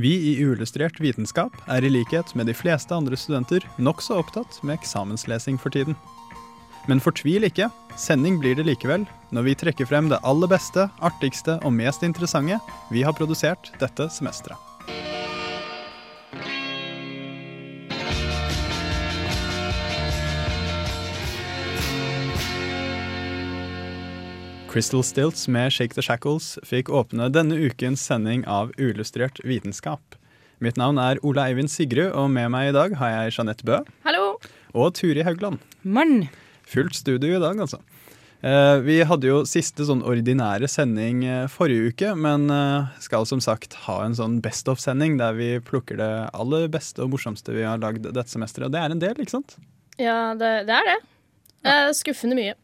Vi i Uillustrert vitenskap er i likhet med de fleste andre studenter nokså opptatt med eksamenslesing for tiden. Men fortvil ikke, sending blir det likevel når vi trekker frem det aller beste, artigste og mest interessante vi har produsert dette semesteret. Crystal Stilts med Shake the Shackles fikk åpne denne ukens sending av Uillustrert vitenskap. Mitt navn er Ola Eivind Sigrud, og med meg i dag har jeg Jeanette Bø Hallo! og Turi Haugland. Mann. Fullt studio i dag, altså. Eh, vi hadde jo siste sånn ordinære sending eh, forrige uke, men eh, skal som sagt ha en sånn Best of-sending der vi plukker det aller beste og morsomste vi har lagd dette semesteret. Og det er en del, ikke sant? Ja, det, det er det. Ja. skuffende mye.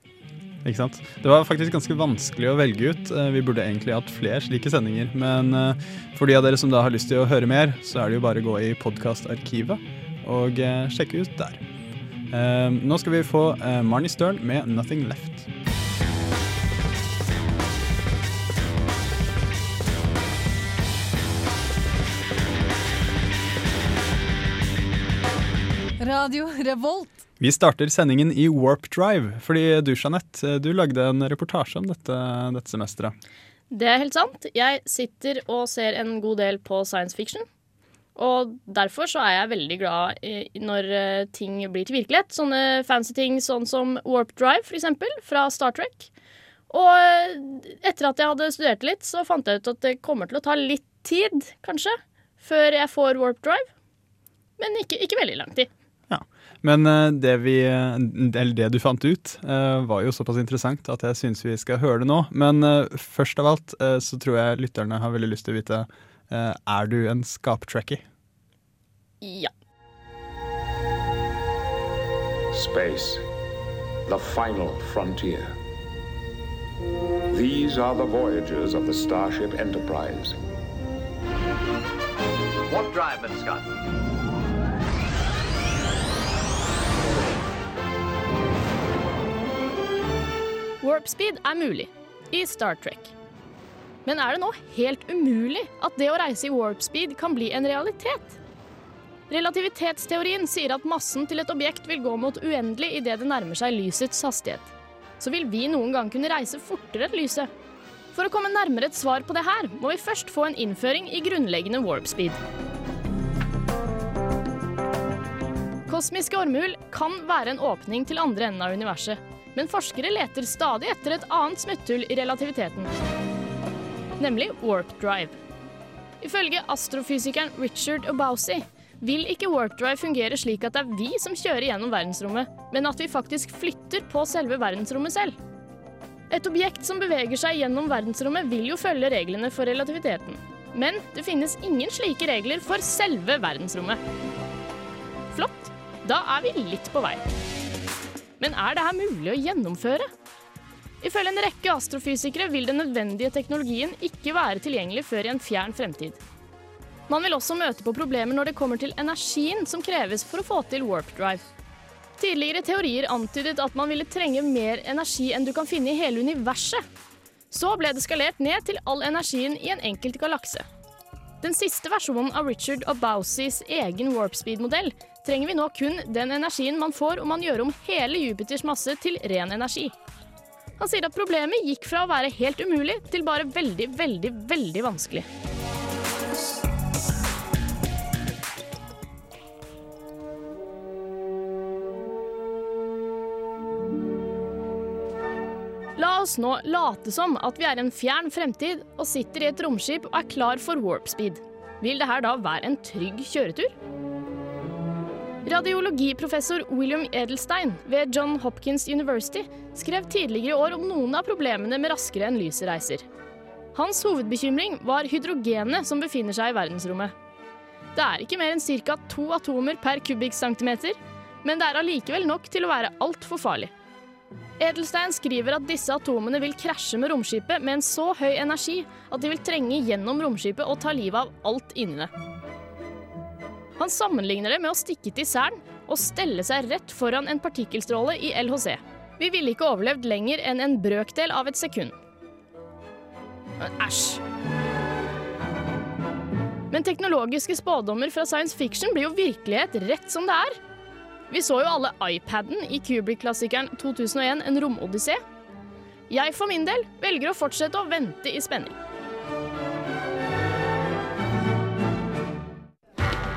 Ikke sant? Det var faktisk ganske vanskelig å velge ut. Eh, Vi burde egentlig hatt flere slike sendinger. Men eh, for de av dere som da har lyst til å høre mer, så er det jo bare å gå i podkastarkivet og eh, sjekke ut der. Nå skal vi få Marnie Stern med 'Nothing Left'. Radio Revolt. Vi starter sendingen i Warp Drive, fordi du Jeanette, du lagde en reportasje om dette, dette semesteret. Det er helt sant. Jeg sitter og ser en god del på science fiction. Og derfor så er jeg veldig glad når eh, ting blir til virkelighet. Sånne fancy ting sånn som Warp Drive, eksempel, fra Star Trek. Og eh, etter at jeg hadde studert litt, så fant jeg ut at det kommer til å ta litt tid, kanskje, før jeg får Warp Drive. Men ikke, ikke veldig lang tid. Men eh, det, vi, eller det du fant ut, eh, var jo såpass interessant at jeg syns vi skal høre det nå. Men eh, først av alt eh, så tror jeg lytterne har veldig lyst til å vite eh, Er du en skaptracky? Ja. Space, the final frontier. These are the voyages of the Starship Enterprise. What drive. Scott. Warp speed er mulig i Star Trek. Men er det nå helt umulig at det å reise i warp speed kan bli en realitet? Relativitetsteorien sier at massen til et objekt vil gå mot uendelig idet det nærmer seg lysets hastighet. Så vil vi noen gang kunne reise fortere enn lyset. For å komme nærmere et svar på det her, må vi først få en innføring i grunnleggende warp speed. Kosmiske ormehull kan være en åpning til andre enden av universet, men forskere leter stadig etter et annet smutthull i relativiteten, nemlig warp drive. Ifølge astrofysikeren Richard Obausi vil ikke warp drive fungere slik at det er vi som kjører gjennom verdensrommet, men at vi faktisk flytter på selve verdensrommet selv. Et objekt som beveger seg gjennom verdensrommet vil jo følge reglene for relativiteten. Men det finnes ingen slike regler for selve verdensrommet. Flott. Da er vi litt på vei. Men er dette mulig å gjennomføre? Ifølge en rekke astrofysikere vil den nødvendige teknologien ikke være tilgjengelig før i en fjern fremtid. Man vil også møte på problemer når det kommer til energien som kreves for å få til warp drive. Tidligere teorier antydet at man ville trenge mer energi enn du kan finne i hele universet. Så ble det skalert ned til all energien i en enkelt galakse. Den siste versjonen av Richard Obausis egen warp speed-modell trenger vi nå kun den energien man får om man gjør om hele Jupiters masse til ren energi. Han sier at problemet gikk fra å være helt umulig til bare veldig, veldig, veldig vanskelig. La oss nå late som at vi er en fjern fremtid og sitter i et romskip og er klar for warp speed. Vil det her da være en trygg kjøretur? Radiologiprofessor William Edelstein ved John Hopkins University skrev tidligere i år om noen av problemene med raskere enn lyset reiser. Hans hovedbekymring var hydrogenet som befinner seg i verdensrommet. Det er ikke mer enn ca. to atomer per kubikkcentimeter, men det er allikevel nok til å være altfor farlig. Edelstein skriver at disse atomene vil krasje med romskipet med en så høy energi at de vil trenge gjennom romskipet og ta livet av alt inni det. Han sammenligner det med å stikke til Cern og stelle seg rett foran en partikkelstråle i LHC. Vi ville ikke overlevd lenger enn en brøkdel av et sekund. Æsj. Men teknologiske spådommer fra science fiction blir jo virkelighet rett som det er. Vi så jo alle iPaden i Kubrick-klassikeren 2001 En romodyssé. Jeg for min del velger å fortsette å vente i spenning.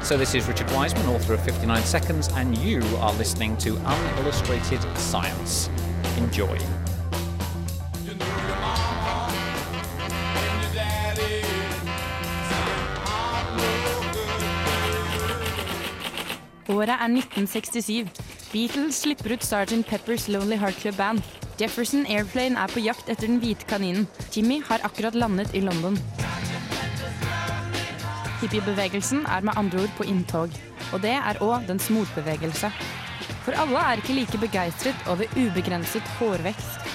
So this is Richard Wiseman, author of 59 Seconds, and you are listening to Unillustrated Science. Enjoy. Året er 1967. Beatles slipper ut Sgt. Peppers Lonely Heart Club Band. Jefferson Airplane er på jakt etter den hvite kaninen. Jimmy har akkurat landet i London. Hippiebevegelsen er med andre ord på inntog. Og det er òg dens motbevegelse. For alle er ikke like begeistret over ubegrenset hårvekst.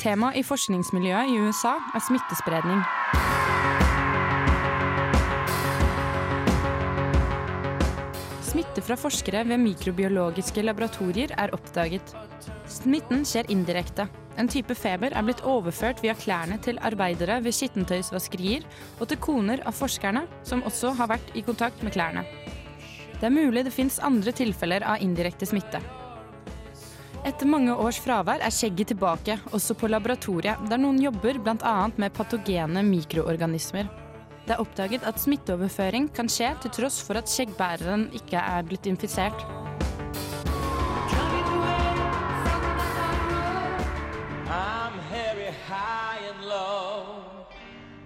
Tema i forskningsmiljøet i USA er smittespredning. Smitte fra forskere ved mikrobiologiske laboratorier er oppdaget. Smitten skjer indirekte. En type feber er blitt overført via klærne til arbeidere ved skittentøysvaskerier og til koner av forskerne, som også har vært i kontakt med klærne. Det er mulig det fins andre tilfeller av indirekte smitte. Etter mange års fravær er skjegget tilbake, også på laboratoriet, der noen jobber bl.a. med patogene mikroorganismer. Det er oppdaget at smitteoverføring kan skje til tross for at skjeggbæreren ikke er blitt infisert.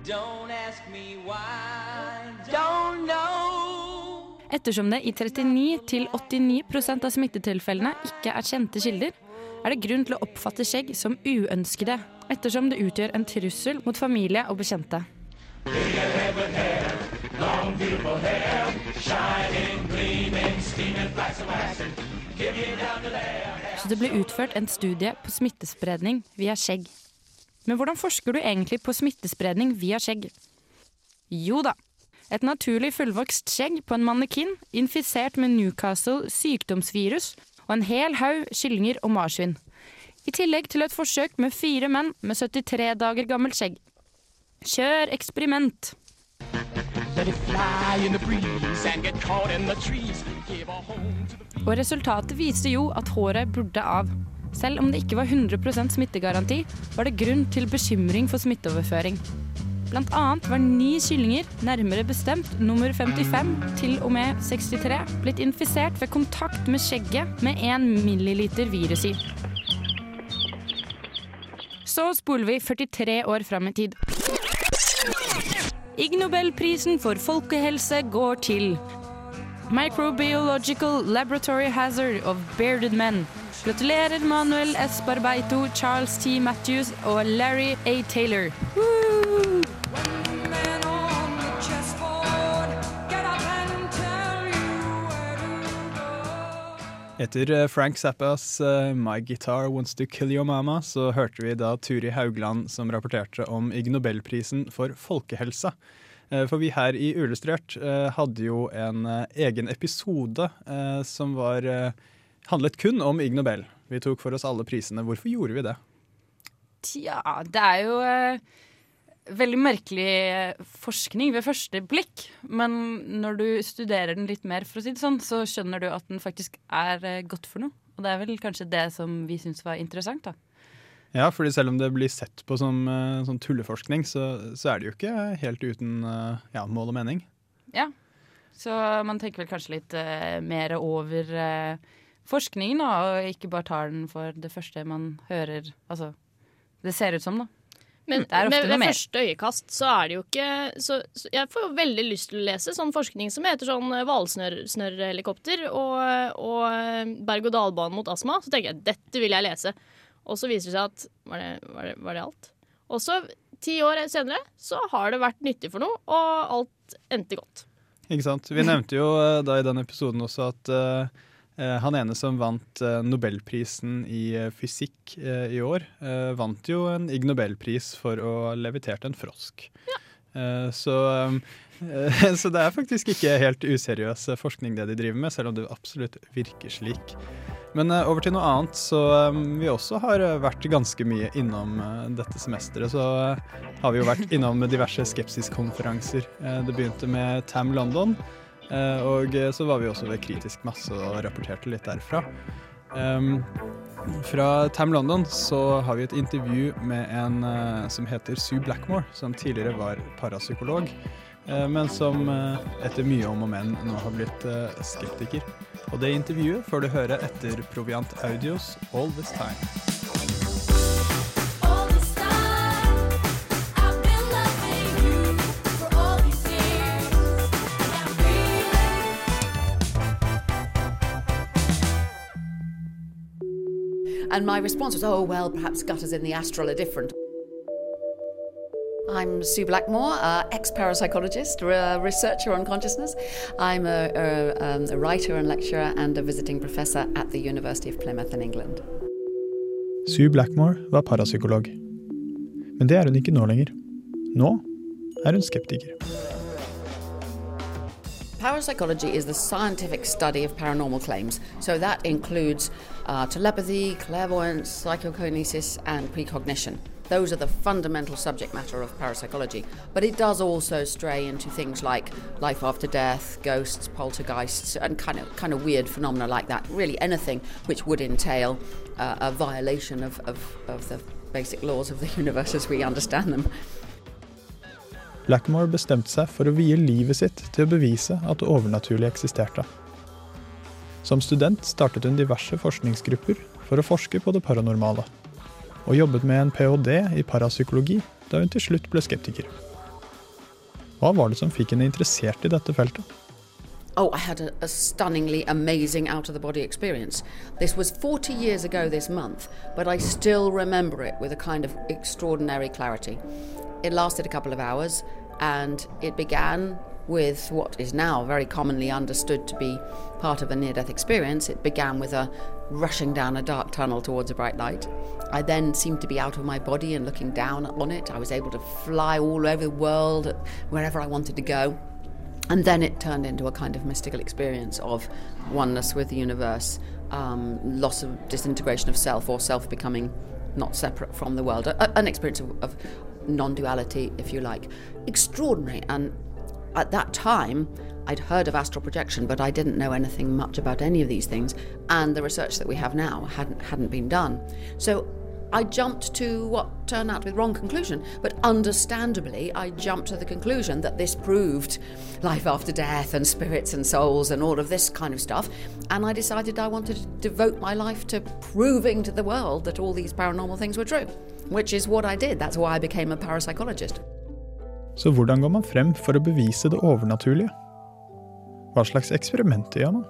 Don't ask me why. Don't know. Ettersom det i 39 til 89% av smittetilfellene ikke er kjente kilder, er det grunn til å oppfatte skjegg som uønskede, ettersom det utgjør en trussel mot familie og bekjente. Så det ble utført en studie på smittespredning via skjegg. Men hvordan forsker du egentlig på smittespredning via skjegg? Jo da. Et naturlig fullvokst skjegg på en mannekin infisert med Newcastle sykdomsvirus og en hel haug kyllinger og marsvin. I tillegg til et forsøk med fire menn med 73 dager gammelt skjegg. Kjør eksperiment! Og resultatet viste jo at håret burde av. Selv om det ikke var 100% smittegaranti, var det grunn til bekymring for smitteoverføring. Blant annet var ni kyllinger, nærmere bestemt nummer 55 til og med 63, blitt infisert ved kontakt med skjegget med 1 milliliter virus i. Så spoler vi 43 år fram i tid. Ig Nobelprisen for folkehelse går til Microbiological Laboratory Hazard of Bearded Men. Gratulerer Manuel S. Barbeito, Charles T. Matthews og Larry A. Taylor. Etter eh, Frank Zappas uh, 'My Guitar Wants To Kill Your Mama' så hørte vi da Turi Haugland som rapporterte om Ig Nobelprisen for folkehelsa. Uh, For vi her i Uillustrert uh, hadde jo en egen episode som var handlet kun om Ig Nobel. Vi tok for oss alle prisene. Hvorfor gjorde vi det? Tja, det er jo eh, veldig merkelig eh, forskning ved første blikk. Men når du studerer den litt mer, for å si det sånn, så skjønner du at den faktisk er eh, godt for noe. Og det er vel kanskje det som vi syns var interessant, da. Ja, fordi selv om det blir sett på som uh, sånn tulleforskning, så, så er det jo ikke helt uten uh, ja, mål og mening. Ja. Så man tenker vel kanskje litt uh, mer over eh, forskningen, da, og ikke bare tar den for det første man hører Altså, det ser ut som, da. Men med, ved mer. første øyekast så er det jo ikke så, så Jeg får jo veldig lyst til å lese sånn forskning som heter sånn hvalsnørrhelikopter og, og eh, berg-og-dal-bane mot astma. Så tenker jeg dette vil jeg lese. Og så viser det seg at Var det, var det, var det alt? Og så ti år senere så har det vært nyttig for noe, og alt endte godt. Ikke sant. Vi nevnte jo eh, da i den episoden også at eh, eh, han ene som vant eh, Nobelprisen i eh, fysikk eh, i år, eh, vant jo en Ig Nobelpris for å ha levitert en frosk. Ja. så, eh, så det er faktisk ikke helt useriøs eh, forskning det de driver med, selv om det absolutt virker slik. Men eh, over til noe annet, så eh, vi også har eh, vært ganske mye innom eh, dette semesteret. Så eh, har vi jo vært innom diverse skepsiskonferanser. Eh, det begynte med TAM London, eh, og eh, så var vi også ved Kritisk masse og rapporterte litt derfra. Um, fra TAM London så har vi et intervju med en uh, som heter Sue Blackmore, som tidligere var parapsykolog, uh, men som uh, etter mye om og men nå har blitt eh, skeptiker. Og det intervjuet får du høre etter Proviant Audios All This Time. And my response was, oh, well, perhaps gutters in the astral are different. I'm Sue Blackmore, uh, ex parapsychologist, uh, researcher on consciousness. I'm a, a, um, a writer and lecturer and a visiting professor at the University of Plymouth in England. Sue Blackmore var parapsykolog. Men det er hun ikke nå lenger. Nå er hun skeptiker. Parapsychology is the scientific study of paranormal claims. So that includes uh, telepathy, clairvoyance, psychokinesis, and precognition. Those are the fundamental subject matter of parapsychology. But it does also stray into things like life after death, ghosts, poltergeists, and kind of kind of weird phenomena like that. Really, anything which would entail uh, a violation of, of, of the basic laws of the universe as we understand them. Blackmore bestemte seg for å vie livet sitt til å bevise at det overnaturlige eksisterte. Som student startet hun diverse forskningsgrupper for å forske på det paranormale, og jobbet med en ph.d. i parapsykologi da hun til slutt ble skeptiker. Hva var det som fikk henne interessert i dette feltet? Oh, I had a, a stunningly amazing out of the body experience. This was 40 years ago this month, but I still remember it with a kind of extraordinary clarity. It lasted a couple of hours, and it began with what is now very commonly understood to be part of a near death experience. It began with a rushing down a dark tunnel towards a bright light. I then seemed to be out of my body and looking down on it. I was able to fly all over the world, wherever I wanted to go. And then it turned into a kind of mystical experience of oneness with the universe, um, loss of disintegration of self, or self becoming not separate from the world. A, an experience of, of non duality, if you like. Extraordinary. And at that time, I'd heard of astral projection, but I didn't know anything much about any of these things. And the research that we have now hadn't, hadn't been done. So I jumped to what turned out to be the wrong conclusion, but understandably, I jumped to the conclusion that this proved life after death and spirits and souls and all of this kind of stuff. And I decided I wanted to devote my life to proving to the world that all these paranormal things were true, which is what I did. That's why I became a parapsychologist. Så hvordan går man frem for å bevise det overnaturlige? Hva slags eksperimenter gjør man?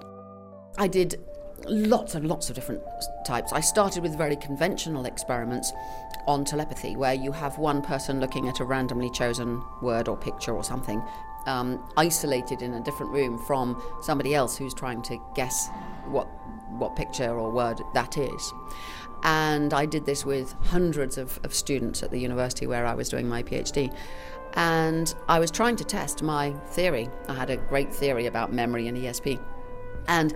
I did lots and lots of different types. I started with very conventional experiments on telepathy, where you have one person looking at a randomly chosen word or picture or something, um, isolated in a different room from somebody else who's trying to guess what what picture or word that is. And I did this with hundreds of, of students at the university where I was doing my PhD. And I was trying to test my theory. I had a great theory about memory and ESP. And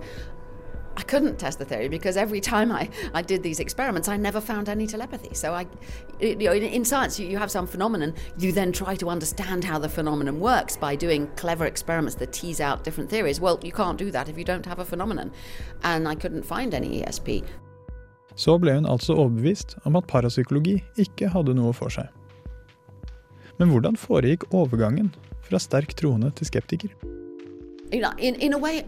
I couldn't test the theory because every time I, I did these experiments, I never found any telepathy. So I, you know, in, in science, you, you have some phenomenon. You then try to understand how the phenomenon works by doing clever experiments that tease out different theories. Well, you can't do that if you don't have a phenomenon. And I couldn't find any ESP. Så ble hun altså overbevist om at parapsykologi ikke hadde noe for seg. Men hvordan foregikk overgangen fra sterk troende til skeptiker? you know, in, in a way,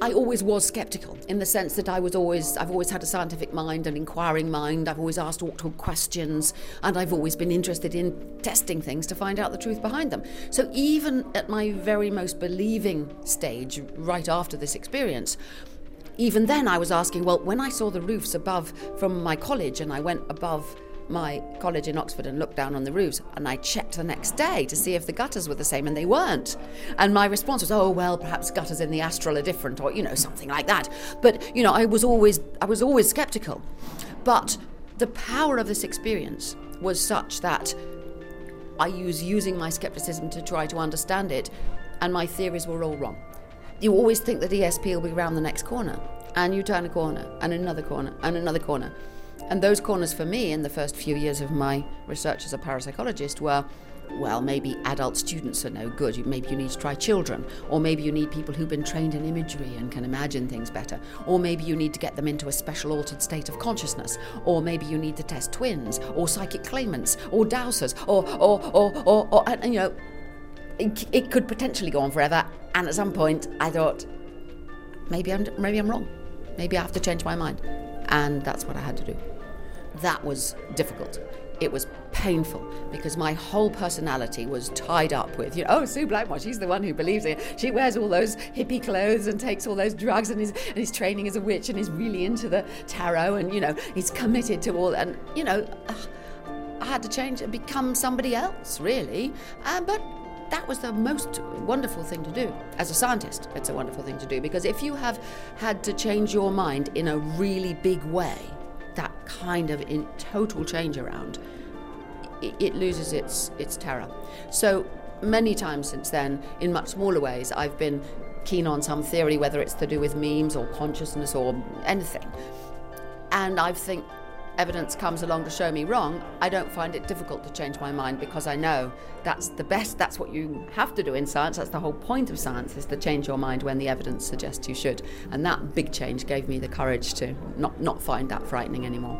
I always was skeptical in the sense that I was always, I've always had a scientific mind, an inquiring mind. I've always asked awkward questions, and I've always been interested in testing things to find out the truth behind them. So even at my very most believing stage, right after this experience, even then I was asking, well, when I saw the roofs above from my college and I went above my college in Oxford and looked down on the roofs and I checked the next day to see if the gutters were the same and they weren't. And my response was, oh, well, perhaps gutters in the astral are different or, you know, something like that. But, you know, I was always, I was always skeptical. But the power of this experience was such that I was using my skepticism to try to understand it, and my theories were all wrong. You always think that ESP will be around the next corner, and you turn a corner, and another corner, and another corner. And those corners for me in the first few years of my research as a parapsychologist were well, maybe adult students are no good. Maybe you need to try children. Or maybe you need people who've been trained in imagery and can imagine things better. Or maybe you need to get them into a special altered state of consciousness. Or maybe you need to test twins, or psychic claimants, or dowsers, or, or, or, or, or and, and, you know, it, it could potentially go on forever. And at some point, I thought, maybe I'm, maybe I'm wrong. Maybe I have to change my mind. And that's what I had to do. That was difficult. It was painful because my whole personality was tied up with, you know, oh, Sue Blackmore, she's the one who believes it. She wears all those hippie clothes and takes all those drugs and is, and is training as a witch and is really into the tarot and, you know, is committed to all. And, you know, I had to change and become somebody else, really. Uh, but that was the most wonderful thing to do. As a scientist, it's a wonderful thing to do because if you have had to change your mind in a really big way, that kind of in total change around, it, it loses its its terror. So many times since then, in much smaller ways, I've been keen on some theory, whether it's to do with memes or consciousness or anything. And I think evidence comes along to show me wrong, I don't find it difficult to change my mind because I know that's the best, that's what you have to do in science. That's the whole point of science is to change your mind when the evidence suggests you should. And that big change gave me the courage to not, not find that frightening anymore.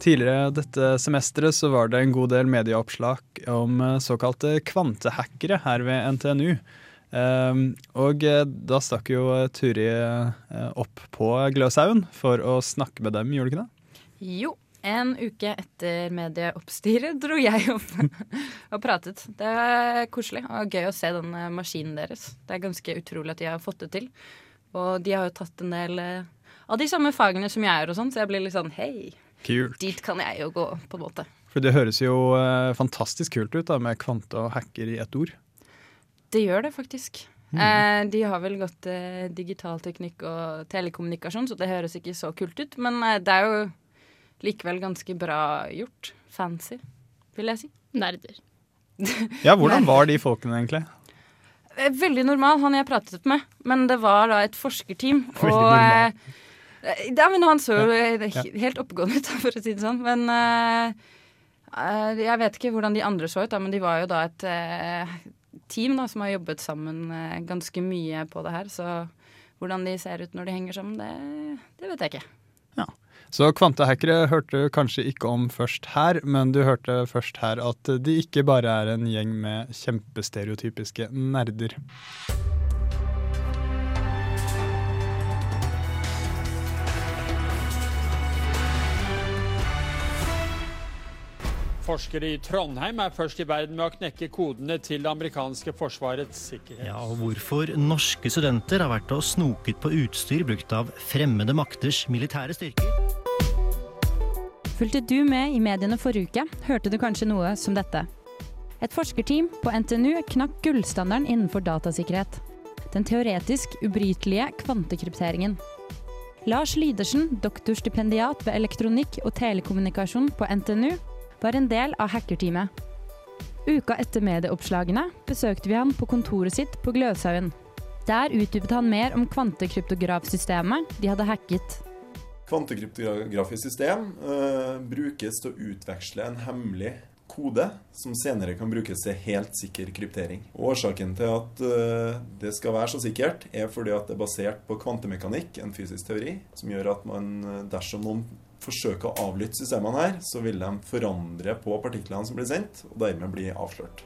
Tidligere dette semesteret så var det en god del medieoppslag om eh, såkalte kvantehackere her ved NTNU. Um, og eh, da stakk jo eh, Turi eh, opp på Gløshaugen for å snakke med dem, gjorde du ikke det? Jo, en uke etter medieoppstyret dro jeg opp og pratet. Det er koselig og gøy å se den maskinen deres. Det er ganske utrolig at de har fått det til. Og de har jo tatt en del av de samme fagene som jeg gjør, og sånn, så jeg blir litt sånn hei, Kult. dit kan jeg jo gå, på en måte. For det høres jo fantastisk kult ut da, med kvante og hacker i ett ord. Det gjør det faktisk. Mm. Eh, de har vel gått eh, digitalteknikk og telekommunikasjon, så det høres ikke så kult ut. Men eh, det er jo likevel ganske bra gjort. Fancy, vil jeg si. Nerder. Ja, hvordan var de folkene egentlig? Eh, Veldig normal, han jeg pratet med. Men det var da et forskerteam. Veldig og normal. eh, ja, men han så jo eh, Ja. helt oppegående ut, for å si det sånn. Men eh, eh, jeg vet ikke hvordan de andre så ut, da, men de var jo da et eh, team da, som har jobbet sammen eh, ganske mye på det her. Så hvordan de ser ut når de henger sammen, det, det vet jeg ikke. Ja. Så kvantehackere hørte du kanskje ikke om først her, men du hørte først her at de ikke bare er en gjeng med kjempestereotypiske nerder. Forskere i Trondheim er først i verden med å knekke kodene til det amerikanske forsvarets sikkerhet. Ja, og hvorfor norske studenter har vært og snoket på utstyr brukt av fremmede makters militære styrker. Fulgte du med i mediene forrige uke, hørte du kanskje noe som dette. Et forskerteam på NTNU knakk gullstandarden innenfor datasikkerhet. Den teoretisk ubrytelige kvantekrypteringen. Lars Lydersen, doktorstipendiat ved elektronikk og telekommunikasjon på NTNU, var en del av hackerteamet. Uka etter medieoppslagene besøkte vi han på kontoret sitt på Gløshaugen. Der utdypet han mer om kvantekryptografsystemet de hadde hacket. Kvantekryptografisk system uh, brukes til å utveksle en hemmelig kode som senere kan brukes til helt sikker kryptering. Årsaken til at uh, det skal være så sikkert, er fordi at det er basert på kvantemekanikk, en fysisk teori, som gjør at man, eh, dersom noen forsøker å avlytte systemene her, så vil de forandre på partiklene som blir sendt, og dermed bli avslørt.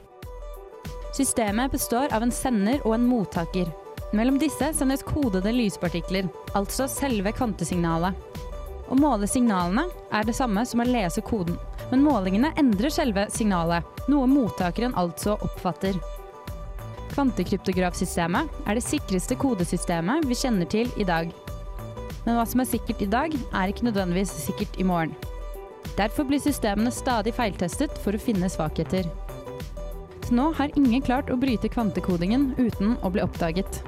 Systemet består av en sender og en mottaker. Mellom disse sendes kodede lyspartikler, altså selve kvantesignalet. Å måle signalene er det samme som å lese koden, men målingene endrer selve signalet, noe mottakeren altså oppfatter. Kvantekryptografsystemet er det sikreste kodesystemet vi kjenner til i dag. Men hva som er sikkert i dag, er ikke nødvendigvis sikkert i morgen. Derfor blir systemene stadig feiltestet for å finne svakheter. Til nå har ingen klart å bryte kvantekodingen uten å bli oppdaget.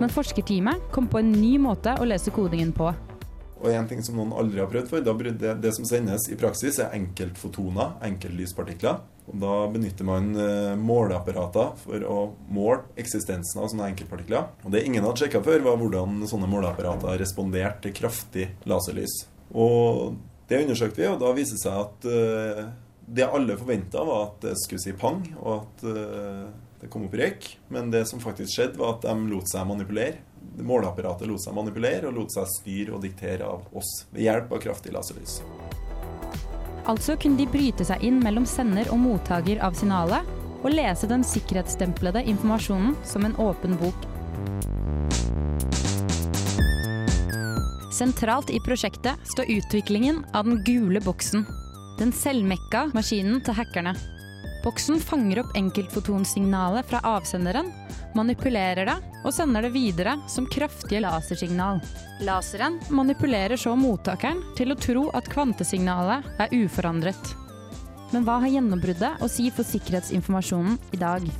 Men forskerteamet kom på en ny måte å lese kodingen på. Og en ting som noen aldri har prøvd før, det, det som sendes i praksis, er enkeltfotoner, enkeltlyspartikler. Og da benytter man eh, måleapparater for å måle eksistensen av sånne enkeltpartikler. Og det ingen hadde sjekka før, var hvordan sånne måleapparater responderte til kraftig laserlys. Og det undersøkte vi, og da viste det seg at eh, det alle forventa, var at det skulle si pang, og at eh, det kom opp røyk. Men det som faktisk skjedde, var at de lot seg manipulere. Måleapparatet lot seg manipulere og lot seg styre og diktere av oss ved hjelp av kraftig laserlys. Altså kunne de bryte seg inn mellom sender og mottaker av signalet, og lese den sikkerhetsstemplede informasjonen som en åpen bok. Sentralt i prosjektet står utviklingen av den gule boksen. Den selvmekka maskinen til hackerne. Boksen fanger opp enkeltfotonsignalet fra avsenderen, manipulerer det og sender det videre som kraftige lasersignal. Laseren manipulerer så mottakeren til å tro at kvantesignalet er uforandret. Men hva har gjennombruddet å si for sikkerhetsinformasjonen i dag?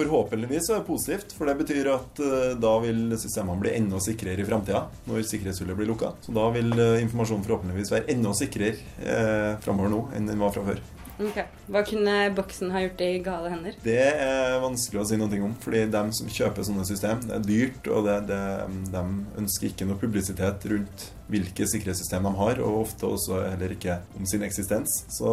Forhåpentligvis er det positivt, for det betyr at eh, da vil systemene bli enda sikrere i framtida når sikkerhetshullet blir lukka. Så da vil eh, informasjonen forhåpentligvis være enda sikrere eh, framover nå enn den var fra før. Ok. Hva kunne boksen ha gjort i gale hender? Det er vanskelig å si noe om, fordi de som kjøper sånne system, det er dyrt, og det, det, de ønsker ikke noe publisitet rundt hvilke sikkerhetssystem de har, og ofte også heller ikke om sin eksistens. Så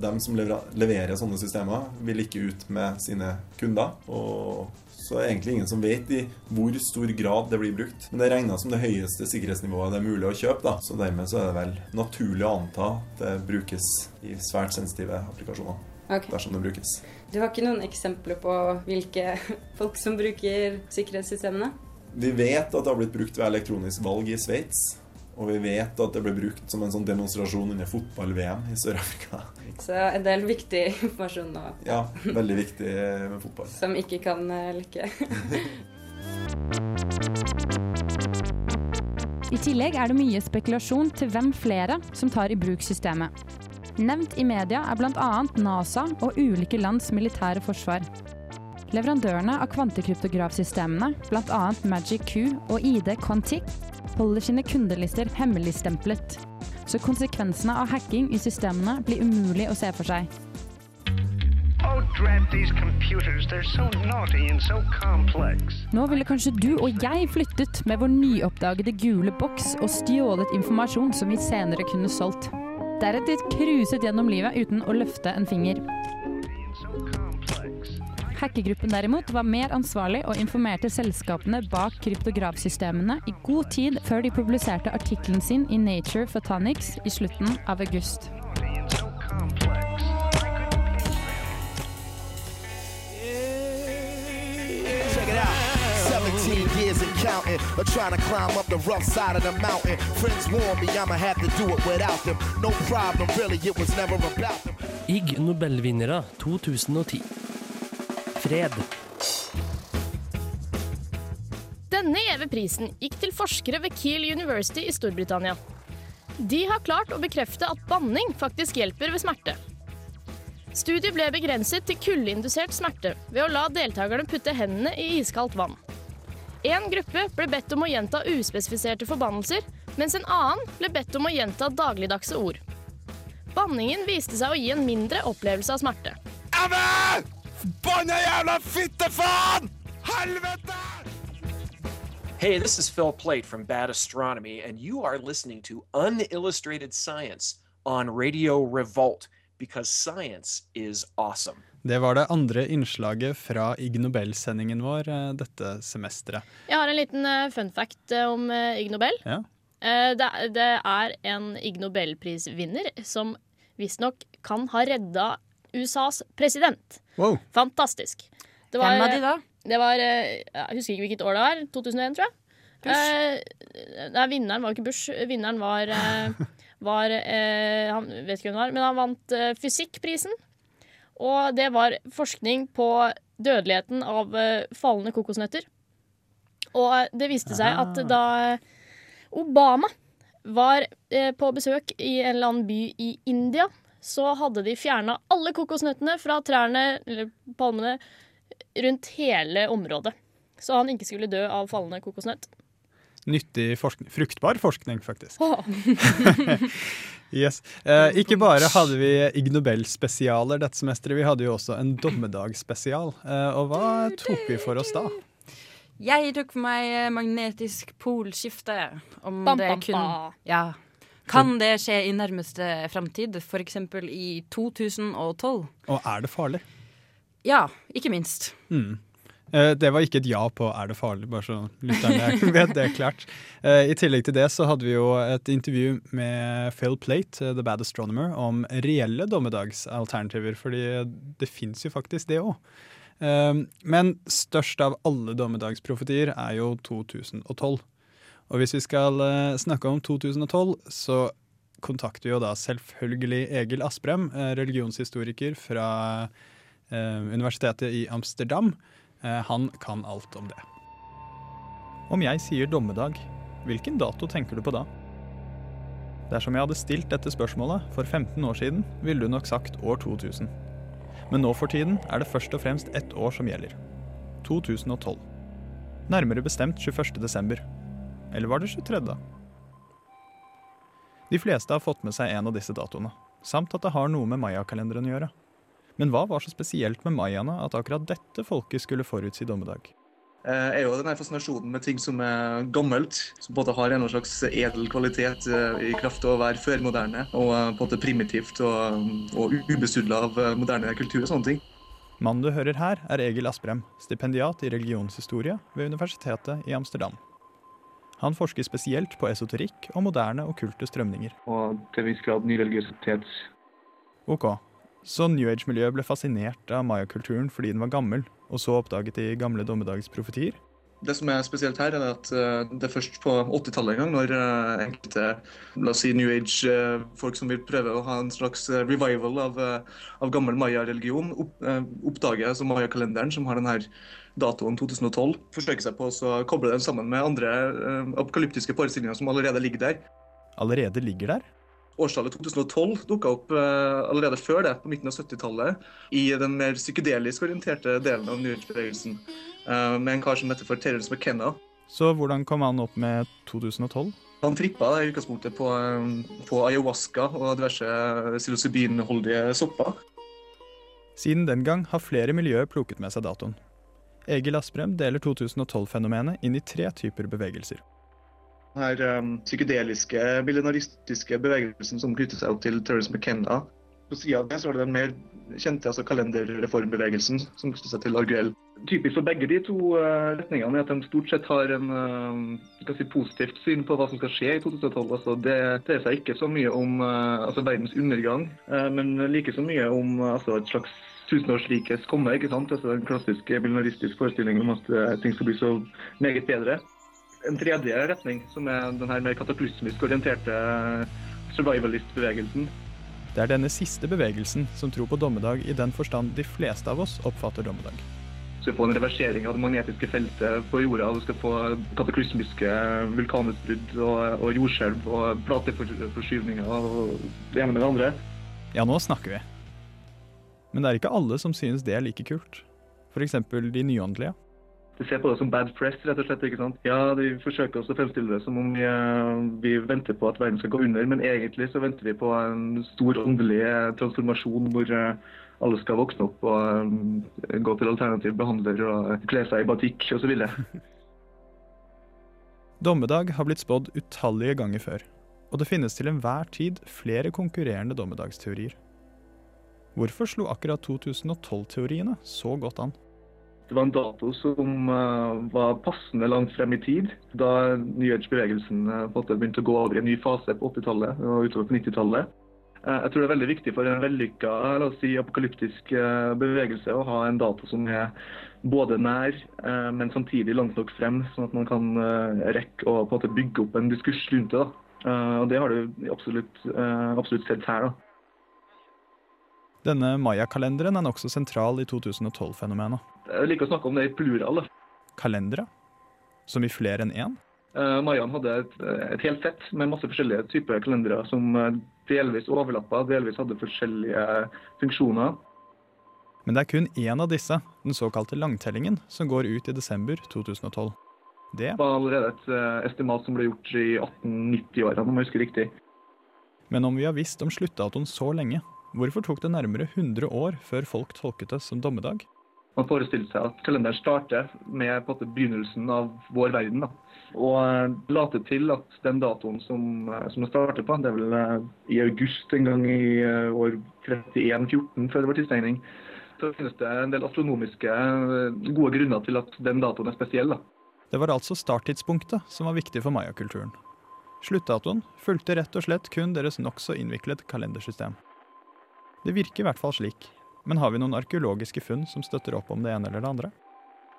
de som leverer sånne systemer, vil ikke ut med sine kunder. og så er det egentlig ingen som vet i hvor stor grad det blir brukt. Men det er regna som det høyeste sikkerhetsnivået det er mulig å kjøpe. da. Så dermed så er det vel naturlig å anta at det brukes i svært sensitive applikasjoner. Okay. Dersom det brukes. Du har ikke noen eksempler på hvilke folk som bruker sikkerhetssystemene? Vi vet at det har blitt brukt ved elektronisk valg i Sveits. Og vi vet at det ble brukt som en sånn demonstrasjon under fotball-VM i Sør-Afrika. Så en del viktig informasjon nå Ja, veldig viktig med fotball. som ikke kan lykke. lekke. I tillegg er det mye spekulasjon til hvem flere som tar i bruk systemet. Nevnt i media er bl.a. NASA og ulike lands militære forsvar. Leverandørene av kvantekryptografsystemene, bl.a. Magic Q og ID Quantic, holder sine kundelister hemmeligstemplet. Så konsekvensene av hacking i systemene blir umulig å se for seg. Oh, so so. Nå ville kanskje du og jeg flyttet med vår nyoppdagede gule boks og stjålet informasjon som vi senere kunne solgt. Deretter cruiset gjennom livet uten å løfte en finger. Hackergruppen derimot var mer ansvarlig og informerte selskapene bak kryptografsystemene i god tid før de publiserte artikkelen sin i Nature Photonics i slutten av august. Check it out. 17 years and counting, or trying to climb up the rough side of the mountain. Friends warn me I'ma have to do it without them. No problem, really, it was never about them. Ig Nobelvinnere 2010. Fred. Denne gjeve prisen gikk til forskere ved Kiel University i Storbritannia. De har klart å bekrefte at banning faktisk hjelper ved smerte. Studiet ble begrenset til kuldeindusert smerte ved å la deltakerne putte hendene i iskaldt vann. En gruppe ble bedt om å gjenta uspesifiserte forbannelser, mens en annen ble bedt om å gjenta dagligdagse ord. Banningen viste seg å gi en mindre opplevelse av smerte. Emma! Forbanna jævla fittefaen! Helvete! Hey, this is Phil Plate from Bad Astronomy, and you are listening to Unillustrated Science on Radio Revolt because science is awesome. Det var det andre innslaget fra Ig Nobel-sendingen vår eh, dette semesteret. Jeg har en liten eh, fun fact eh, om Ig Nobel. Ja. Eh, det, er- er en Ig Nobel-prisvinner som visstnok kan ha redda USAs president. Wow. Fantastisk. Det Hvem var de da? Det var, eh, Jeg husker ikke hvilket år det var. 2001, tror jeg. Eh, nei, vinneren var ikke Bush. Vinneren var, eh, var eh, Han vet ikke hvem det var, men han vant eh, fysikkprisen. Og det var forskning på dødeligheten av eh, fallende kokosnøtter. Og det viste seg at da Obama var eh, på besøk i en eller annen by i India, så hadde de fjerna alle kokosnøttene fra trærne, eller palmene, rundt hele området. Så han ikke skulle dø av fallende kokosnøtt. Nyttig forskning. Fruktbar forskning, faktisk. Yes. Eh, ikke bare hadde vi Ig Nobel-spesialer dette semesteret, vi hadde jo også en dommedagsspesial. Eh, og hva tok vi for oss da? Jeg tok for meg eh, magnetisk polskifte. Om Bam, det bam, kun. Ja. Kan det skje i nærmeste framtid, f.eks. i 2012? Og er det farlig? Ja, ikke minst. Mm. Eh, Det var ikke et ja på 'er det farlig', bare så lytterne vet det klart. Eh, I tillegg til det så hadde vi jo et intervju med Phil Plate, eh, The Bad Astronomer, om reelle dommedagsalternativer, fordi det fins jo faktisk det òg. Men størst av alle dommedagsprofetier er jo 2012. Og hvis vi skal eh, snakke om 2012, så kontakter vi jo da selvfølgelig Egil Asprem, eh, religionshistoriker fra eh, Universitetet i Amsterdam. Han kan alt om det. Om jeg sier dommedag, hvilken dato tenker du på da? Dersom jeg hadde stilt dette spørsmålet for 15 år siden, ville du nok sagt år 2000. Men nå for tiden er det først og fremst ett år som gjelder. 2012. Nærmere bestemt 21. desember. Eller var det 23. da? De fleste har fått med seg en av disse datoene, samt at det har noe med mayakalenderen å gjøre. Men hva var så spesielt med mayaene at akkurat dette folket skulle forutsi dommedag? eh, er jo denne fascinasjonen med ting som er gammelt, som på en måte har en slags edel kvalitet eh, i kraft av å være førmoderne og eh, på en måte primitivt og, og ubesudla av eh, moderne kultur og sånne ting. Mannen du hører her, er Egil Asprem, stipendiat i religionshistorie ved Universitetet i Amsterdam. Han forsker spesielt på esoterikk og moderne okkulte strømninger. Og til en viss grad ny religiøsitet. Ok, så New Age-miljøet ble fascinert av mayakulturen fordi den var gammel, og så oppdaget de gamle dommedagsprofetier? Det som er spesielt her, er at eh, det er først på 80-tallet en gang, når eh, enkelte la oss si New Age-folk som vil prøve å ha en slags eh, revival av, eh, av gammel maya-religion, opp, eh, oppdager altså maya-kalenderen, som har denne datoen 2012, forsøker seg på å koble den sammen med andre eh, apokalyptiske forestillinger som allerede ligger der. Allerede ligger der? Årstallet 2012 dukka opp eh, allerede før det, på midten av 70-tallet, i den mer psykedelisk orienterte delen av New Age-bevegelsen, eh, med en kar som heter for Terrence McKenna. Så hvordan kom han opp med 2012? Han trippa i utgangspunktet på, eh, på ayahuasca og diverse psilocybinholdige sopper. Siden den gang har flere miljøer plukket med seg datoen. Egil Asprem deler 2012-fenomenet inn i tre typer bevegelser. Den um, psykedeliske, millenaristiske bevegelsen som knytter seg opp til Terence McKenna. På sida av det så er det den mer kjente altså kalenderreformbevegelsen som knytter seg til Arguell. Typisk for begge de to uh, retningene er at de stort sett har en skal si, positivt syn på hva som skal skje i 2012. Altså, det dreier seg ikke så mye om uh, altså, verdens undergang, men like så mye om altså, et slags tusenårsrikes komme. ikke sant? Altså, en klassisk millenaristiske forestilling om at ting skal bli så meget bedre en tredje retning, som er den her mer kataklysmisk orienterte survivalist-bevegelsen. Det er denne siste bevegelsen som tror på dommedag i den forstand de fleste av oss oppfatter dommedag. Du skal få en reversering av det magnetiske feltet på jorda. Du skal få kataklysmiske vulkanutbrudd og, og jordskjelv og plateforskyvninger og det ene med det andre. Ja, nå snakker vi. Men det er ikke alle som synes det er like kult. F.eks. de nyåndelige. De ser på det som bad press, rett og slett. ikke sant? Ja, De forsøker også å fremstille det som om vi, eh, vi venter på at verden skal gå under, men egentlig så venter vi på en stor åndelig eh, transformasjon hvor eh, alle skal våkne opp og gå til alternativ behandler og kle seg i batikk osv. Dommedag har blitt spådd utallige ganger før, og det finnes til enhver tid flere konkurrerende dommedagsteorier. Hvorfor slo akkurat 2012-teoriene så godt an? Det var en dato som eh, var passende langt frem i tid, da New Age-bevegelsen uh, begynte å gå over i en ny fase på 80-tallet og utover på 90-tallet. Eh, jeg tror det er veldig viktig for en vellykka la oss si, apokalyptisk eh, bevegelse å ha en dato som er både nær, eh, men samtidig langt nok frem, sånn at man kan eh, rekke å bygge opp en diskurs rundt det. da. Eh, og Det har du absolutt, eh, absolutt sett her. da. Denne mayakalenderen er nokså sentral i 2012-fenomenet. Jeg liker å snakke om det i plural. Kalendere? Som i flere enn én? Uh, Mayan hadde et, et, helt sett med masse forskjellige typer kalendere som uh, delvis overlappa, delvis hadde forskjellige funksjoner. Men det er kun én av disse, den såkalte langtellingen, som går ut i desember 2012. Det var allerede et uh, estimat som ble gjort i 1890-årene, om jeg husker riktig. Men om vi har visst om sluttdatoen så lenge, hvorfor tok det nærmere 100 år før folk tolket det som dommedag? Man forestilte seg at kalenderen starter med begynnelsen av vår verden. Da. Og uh, later til at den datoen som, som det starter på, det er vel uh, i august en gang i år 31-14 før det var tidsregning, så finnes det en del astronomiske gode grunner til at den datoen er spesiell. da. Det var altså starttidspunktet som var viktig for mayakulturen. Sluttdatoen fulgte rett og slett kun deres nokså innviklet kalendersystem. Det virker i hvert fall slik, men har vi noen arkeologiske funn som støtter opp om det ene eller det andre?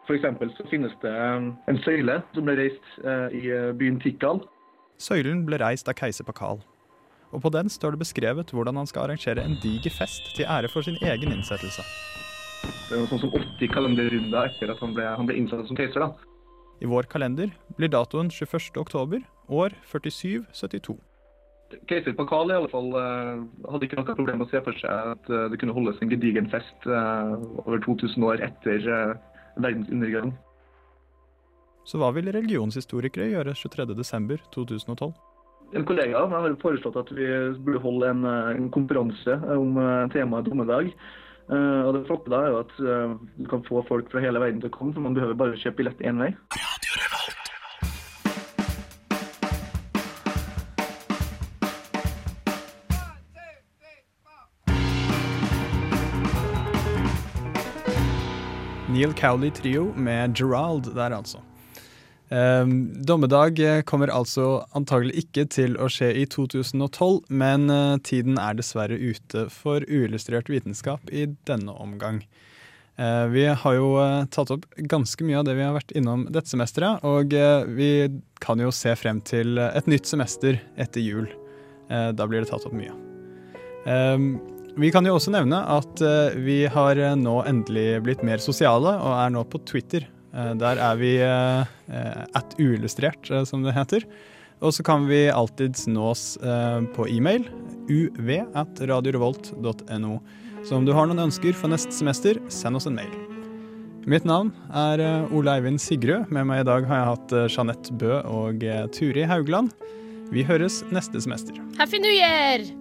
F.eks. så finnes det um, en søyle som ble reist eh, i eh, byen Tikal. Søylen ble reist av keiser Pakal. Og på den står det beskrevet hvordan han skal arrangere en diger fest til ære for sin egen innsettelse. Det er noe sånn som 80 kalenderrunder etter at han ble, han ble innsatt som keiser. da. I vår kalender blir datoen 21. oktober, år 4772. Keiser Pakal i alle fall eh, hadde ikke noe problem med å se for seg at eh, det kunne holdes en gedigen fest eh, over 2000 år etter verdens undergang. Så hva vil religionshistorikere gjøre 23.12.2012? En kollega har foreslått at vi burde holde en, en konferanse om temaet dommedag. Uh, og det flotte da er jo at uh, du kan få folk fra hele verden til å komme, for man behøver bare kjøpe billett én vei. Neil Cowley Trio med Gerald der, altså. Um, dommedag kommer altså antagelig ikke til å skje i 2012, men uh, tiden er dessverre ute for uillustrert vitenskap i denne omgang. Uh, vi har jo uh, tatt opp ganske mye av det vi har vært innom dette semesteret, og vi kan jo se frem til et nytt semester etter jul. da blir det tatt opp mye. Um, vi kan jo også nevne at uh, vi har uh, nå endelig blitt mer sosiale, og er nå på Twitter. Uh, der er vi at uillustrert, som det heter. Og så kan vi alltids nås på e-mail uv at radiorevolt.no. Så om du har noen ønsker for neste semester, send oss en mail. Mitt navn er Ole Eivind Sigrud. Med meg i dag har jeg hatt Jeanette Bø og Turi Haugland. Vi høres neste semester. Happy New Year!